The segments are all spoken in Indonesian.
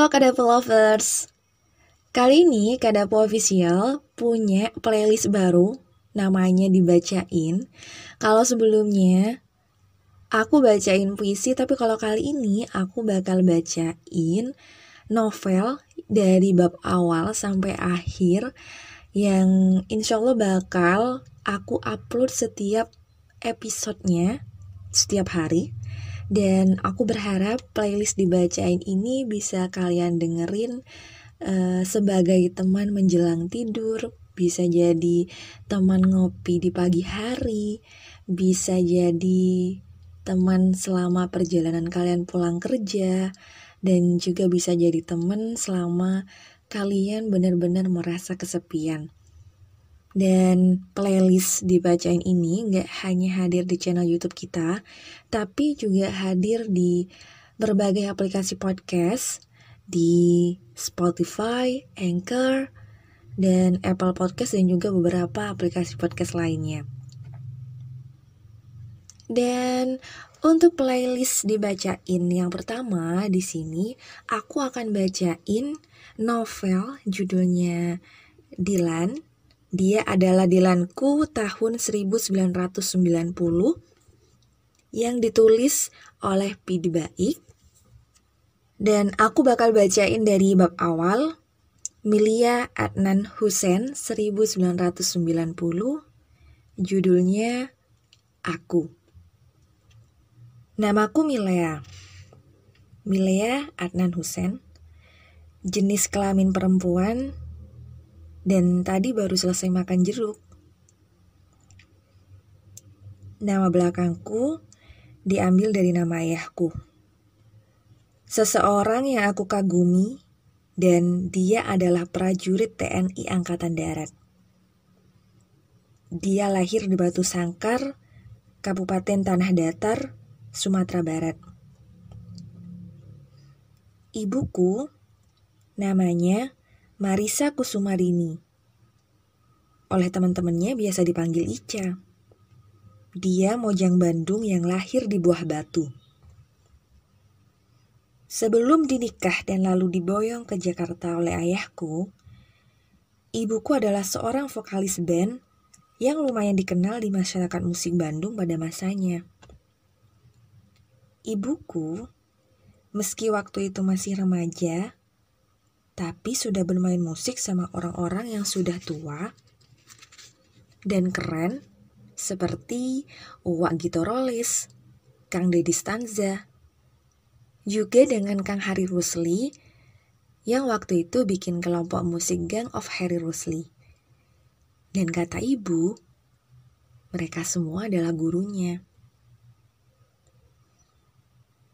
Halo Kadapo Lovers. Kali ini Kadapo Official punya playlist baru Namanya Dibacain. Kalau sebelumnya aku bacain puisi Tapi kalau kali ini aku bakal bacain novel Dari bab awal sampai akhir Yang insya Allah bakal aku upload setiap episodenya Setiap hari dan aku berharap playlist dibacain ini bisa kalian dengerin uh, sebagai teman menjelang tidur, bisa jadi teman ngopi di pagi hari, bisa jadi teman selama perjalanan kalian pulang kerja, dan juga bisa jadi teman selama kalian benar-benar merasa kesepian. Dan playlist dibacain ini nggak hanya hadir di channel YouTube kita, tapi juga hadir di berbagai aplikasi podcast di Spotify, Anchor, dan Apple Podcast dan juga beberapa aplikasi podcast lainnya. Dan untuk playlist dibacain yang pertama di sini aku akan bacain novel judulnya Dilan dia adalah Dilanku tahun 1990 yang ditulis oleh Pidi Baik. Dan aku bakal bacain dari bab awal. Milia Adnan Hussein 1990 Judulnya Aku Namaku Milea Milea Adnan Hussein Jenis kelamin perempuan dan tadi baru selesai makan jeruk. Nama belakangku diambil dari nama ayahku. Seseorang yang aku kagumi dan dia adalah prajurit TNI Angkatan Darat. Dia lahir di Batu Sangkar, Kabupaten Tanah Datar, Sumatera Barat. Ibuku namanya Marisa Kusumarini. Oleh teman-temannya biasa dipanggil Ica. Dia mojang Bandung yang lahir di Buah Batu. Sebelum dinikah dan lalu diboyong ke Jakarta oleh ayahku, ibuku adalah seorang vokalis band yang lumayan dikenal di masyarakat musik Bandung pada masanya. Ibuku, meski waktu itu masih remaja, tapi sudah bermain musik sama orang-orang yang sudah tua dan keren seperti Uwak Gito Rolis, Kang Deddy Stanza, juga dengan Kang Harry Rusli yang waktu itu bikin kelompok musik Gang of Harry Rusli. Dan kata ibu, mereka semua adalah gurunya.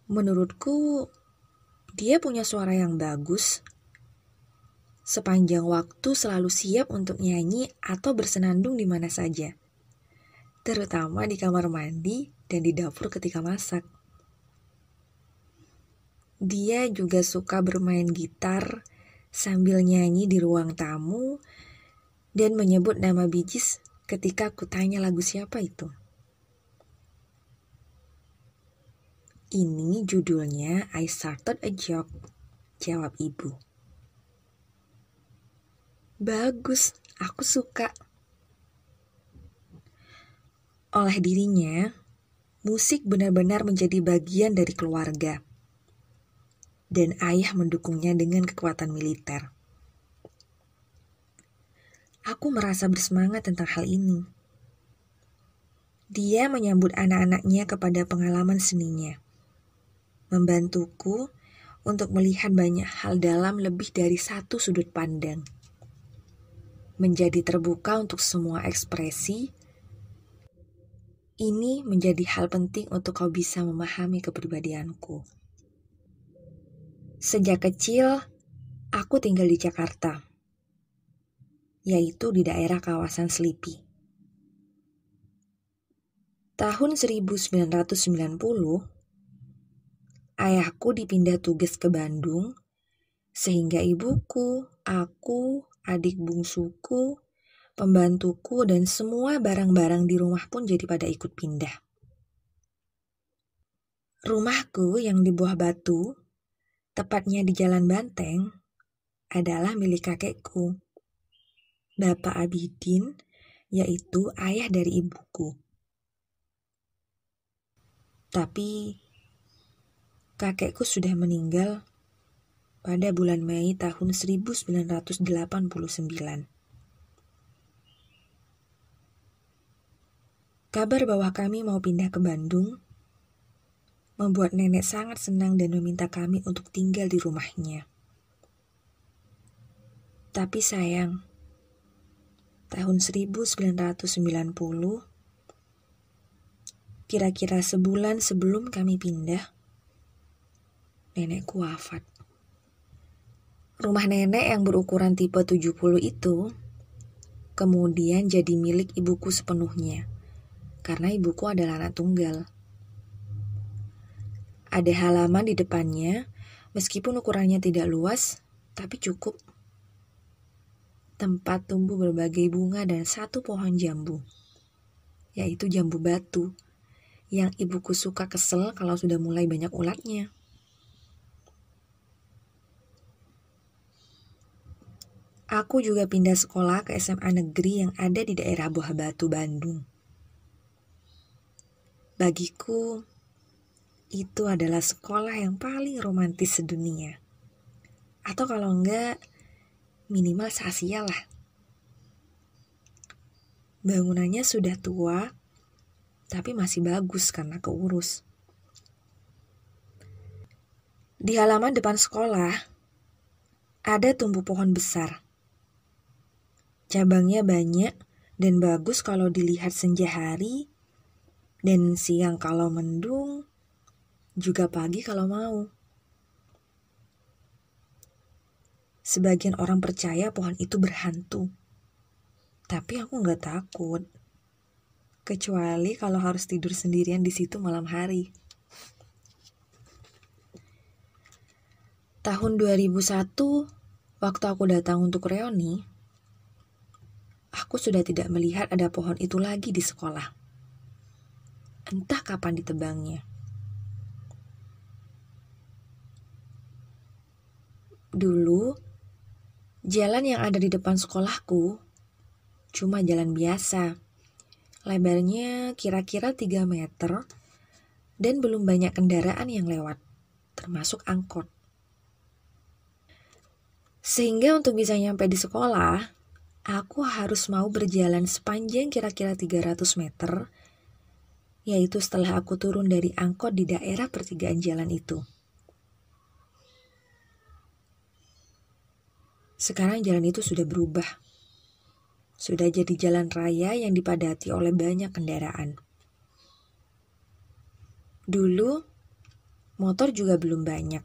Menurutku, dia punya suara yang bagus sepanjang waktu selalu siap untuk nyanyi atau bersenandung di mana saja, terutama di kamar mandi dan di dapur ketika masak. Dia juga suka bermain gitar sambil nyanyi di ruang tamu dan menyebut nama bijis ketika aku tanya lagu siapa itu. Ini judulnya I Started a Joke, jawab ibu. Bagus, aku suka. Oleh dirinya, musik benar-benar menjadi bagian dari keluarga. Dan ayah mendukungnya dengan kekuatan militer. Aku merasa bersemangat tentang hal ini. Dia menyambut anak-anaknya kepada pengalaman seninya. Membantuku untuk melihat banyak hal dalam lebih dari satu sudut pandang menjadi terbuka untuk semua ekspresi, ini menjadi hal penting untuk kau bisa memahami kepribadianku. Sejak kecil, aku tinggal di Jakarta, yaitu di daerah kawasan Selipi. Tahun 1990, ayahku dipindah tugas ke Bandung, sehingga ibuku, aku, adik bungsuku, pembantuku, dan semua barang-barang di rumah pun jadi pada ikut pindah. Rumahku yang di buah batu tepatnya di Jalan Banteng, adalah milik kakekku, Bapak Abidin, yaitu ayah dari ibuku. Tapi kakekku sudah meninggal pada bulan Mei tahun 1989. Kabar bahwa kami mau pindah ke Bandung membuat nenek sangat senang dan meminta kami untuk tinggal di rumahnya. Tapi sayang, tahun 1990 Kira-kira sebulan sebelum kami pindah, nenekku wafat. Rumah nenek yang berukuran tipe 70 itu kemudian jadi milik ibuku sepenuhnya, karena ibuku adalah anak tunggal. Ada halaman di depannya, meskipun ukurannya tidak luas, tapi cukup. Tempat tumbuh berbagai bunga dan satu pohon jambu, yaitu jambu batu yang ibuku suka kesel kalau sudah mulai banyak ulatnya. Aku juga pindah sekolah ke SMA negeri yang ada di daerah Buah Batu, Bandung. Bagiku, itu adalah sekolah yang paling romantis sedunia. Atau kalau enggak, minimal se-Asia lah. Bangunannya sudah tua, tapi masih bagus karena keurus. Di halaman depan sekolah, ada tumbuh pohon besar. Cabangnya banyak dan bagus kalau dilihat senja hari, dan siang kalau mendung, juga pagi kalau mau. Sebagian orang percaya pohon itu berhantu. Tapi aku nggak takut kecuali kalau harus tidur sendirian di situ malam hari. Tahun 2001, waktu aku datang untuk reuni, aku sudah tidak melihat ada pohon itu lagi di sekolah. Entah kapan ditebangnya. Dulu, jalan yang ada di depan sekolahku cuma jalan biasa Lebarnya kira-kira 3 meter dan belum banyak kendaraan yang lewat, termasuk angkot. Sehingga untuk bisa nyampe di sekolah, aku harus mau berjalan sepanjang kira-kira 300 meter, yaitu setelah aku turun dari angkot di daerah pertigaan jalan itu. Sekarang jalan itu sudah berubah sudah jadi jalan raya yang dipadati oleh banyak kendaraan. Dulu, motor juga belum banyak.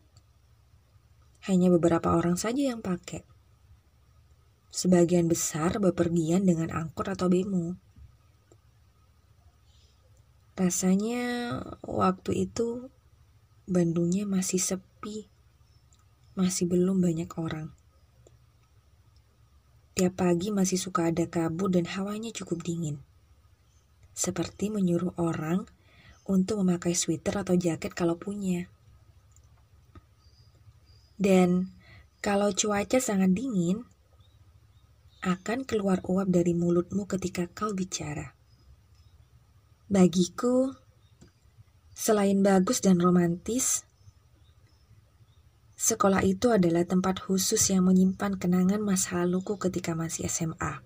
Hanya beberapa orang saja yang pakai. Sebagian besar bepergian dengan angkot atau bemo. Rasanya waktu itu Bandungnya masih sepi, masih belum banyak orang. Tiap pagi masih suka ada kabut dan hawanya cukup dingin. Seperti menyuruh orang untuk memakai sweater atau jaket kalau punya. Dan kalau cuaca sangat dingin, akan keluar uap dari mulutmu ketika kau bicara. Bagiku, selain bagus dan romantis, Sekolah itu adalah tempat khusus yang menyimpan kenangan masa laluku ketika masih SMA.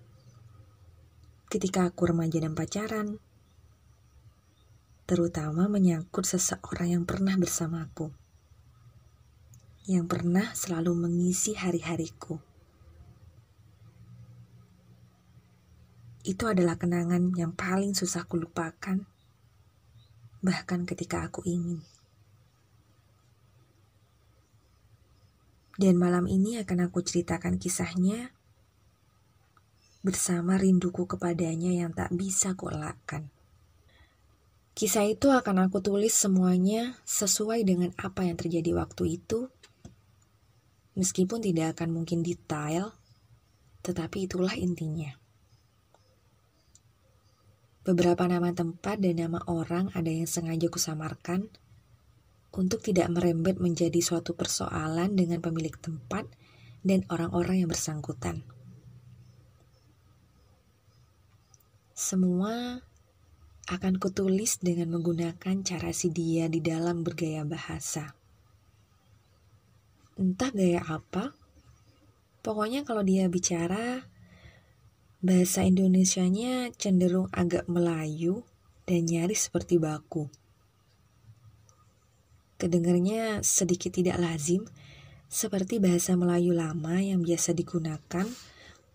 Ketika aku remaja dan pacaran, terutama menyangkut seseorang yang pernah bersamaku, yang pernah selalu mengisi hari-hariku. Itu adalah kenangan yang paling susah kulupakan, bahkan ketika aku ingin. Dan malam ini akan aku ceritakan kisahnya bersama rinduku kepadanya yang tak bisa kuelakkan. Kisah itu akan aku tulis semuanya sesuai dengan apa yang terjadi waktu itu, meskipun tidak akan mungkin detail, tetapi itulah intinya. Beberapa nama tempat dan nama orang ada yang sengaja kusamarkan untuk tidak merembet menjadi suatu persoalan dengan pemilik tempat dan orang-orang yang bersangkutan. Semua akan kutulis dengan menggunakan cara si dia di dalam bergaya bahasa. Entah gaya apa, pokoknya kalau dia bicara, bahasa Indonesianya cenderung agak Melayu dan nyaris seperti baku. Kedengarnya sedikit tidak lazim, seperti bahasa Melayu lama yang biasa digunakan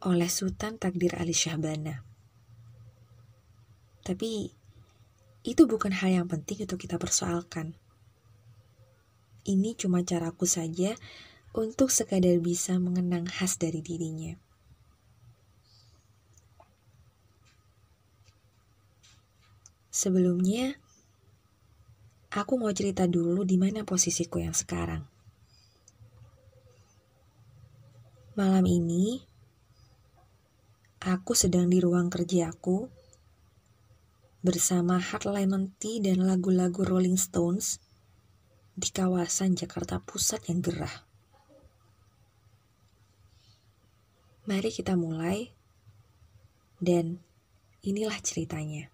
oleh Sultan Takdir Ali Syahbana. Tapi itu bukan hal yang penting untuk kita persoalkan. Ini cuma caraku saja untuk sekadar bisa mengenang khas dari dirinya. Sebelumnya, Aku mau cerita dulu di mana posisiku yang sekarang. Malam ini, aku sedang di ruang kerjaku bersama Hot Lemon Tea dan lagu-lagu Rolling Stones di kawasan Jakarta Pusat yang gerah. Mari kita mulai, dan inilah ceritanya.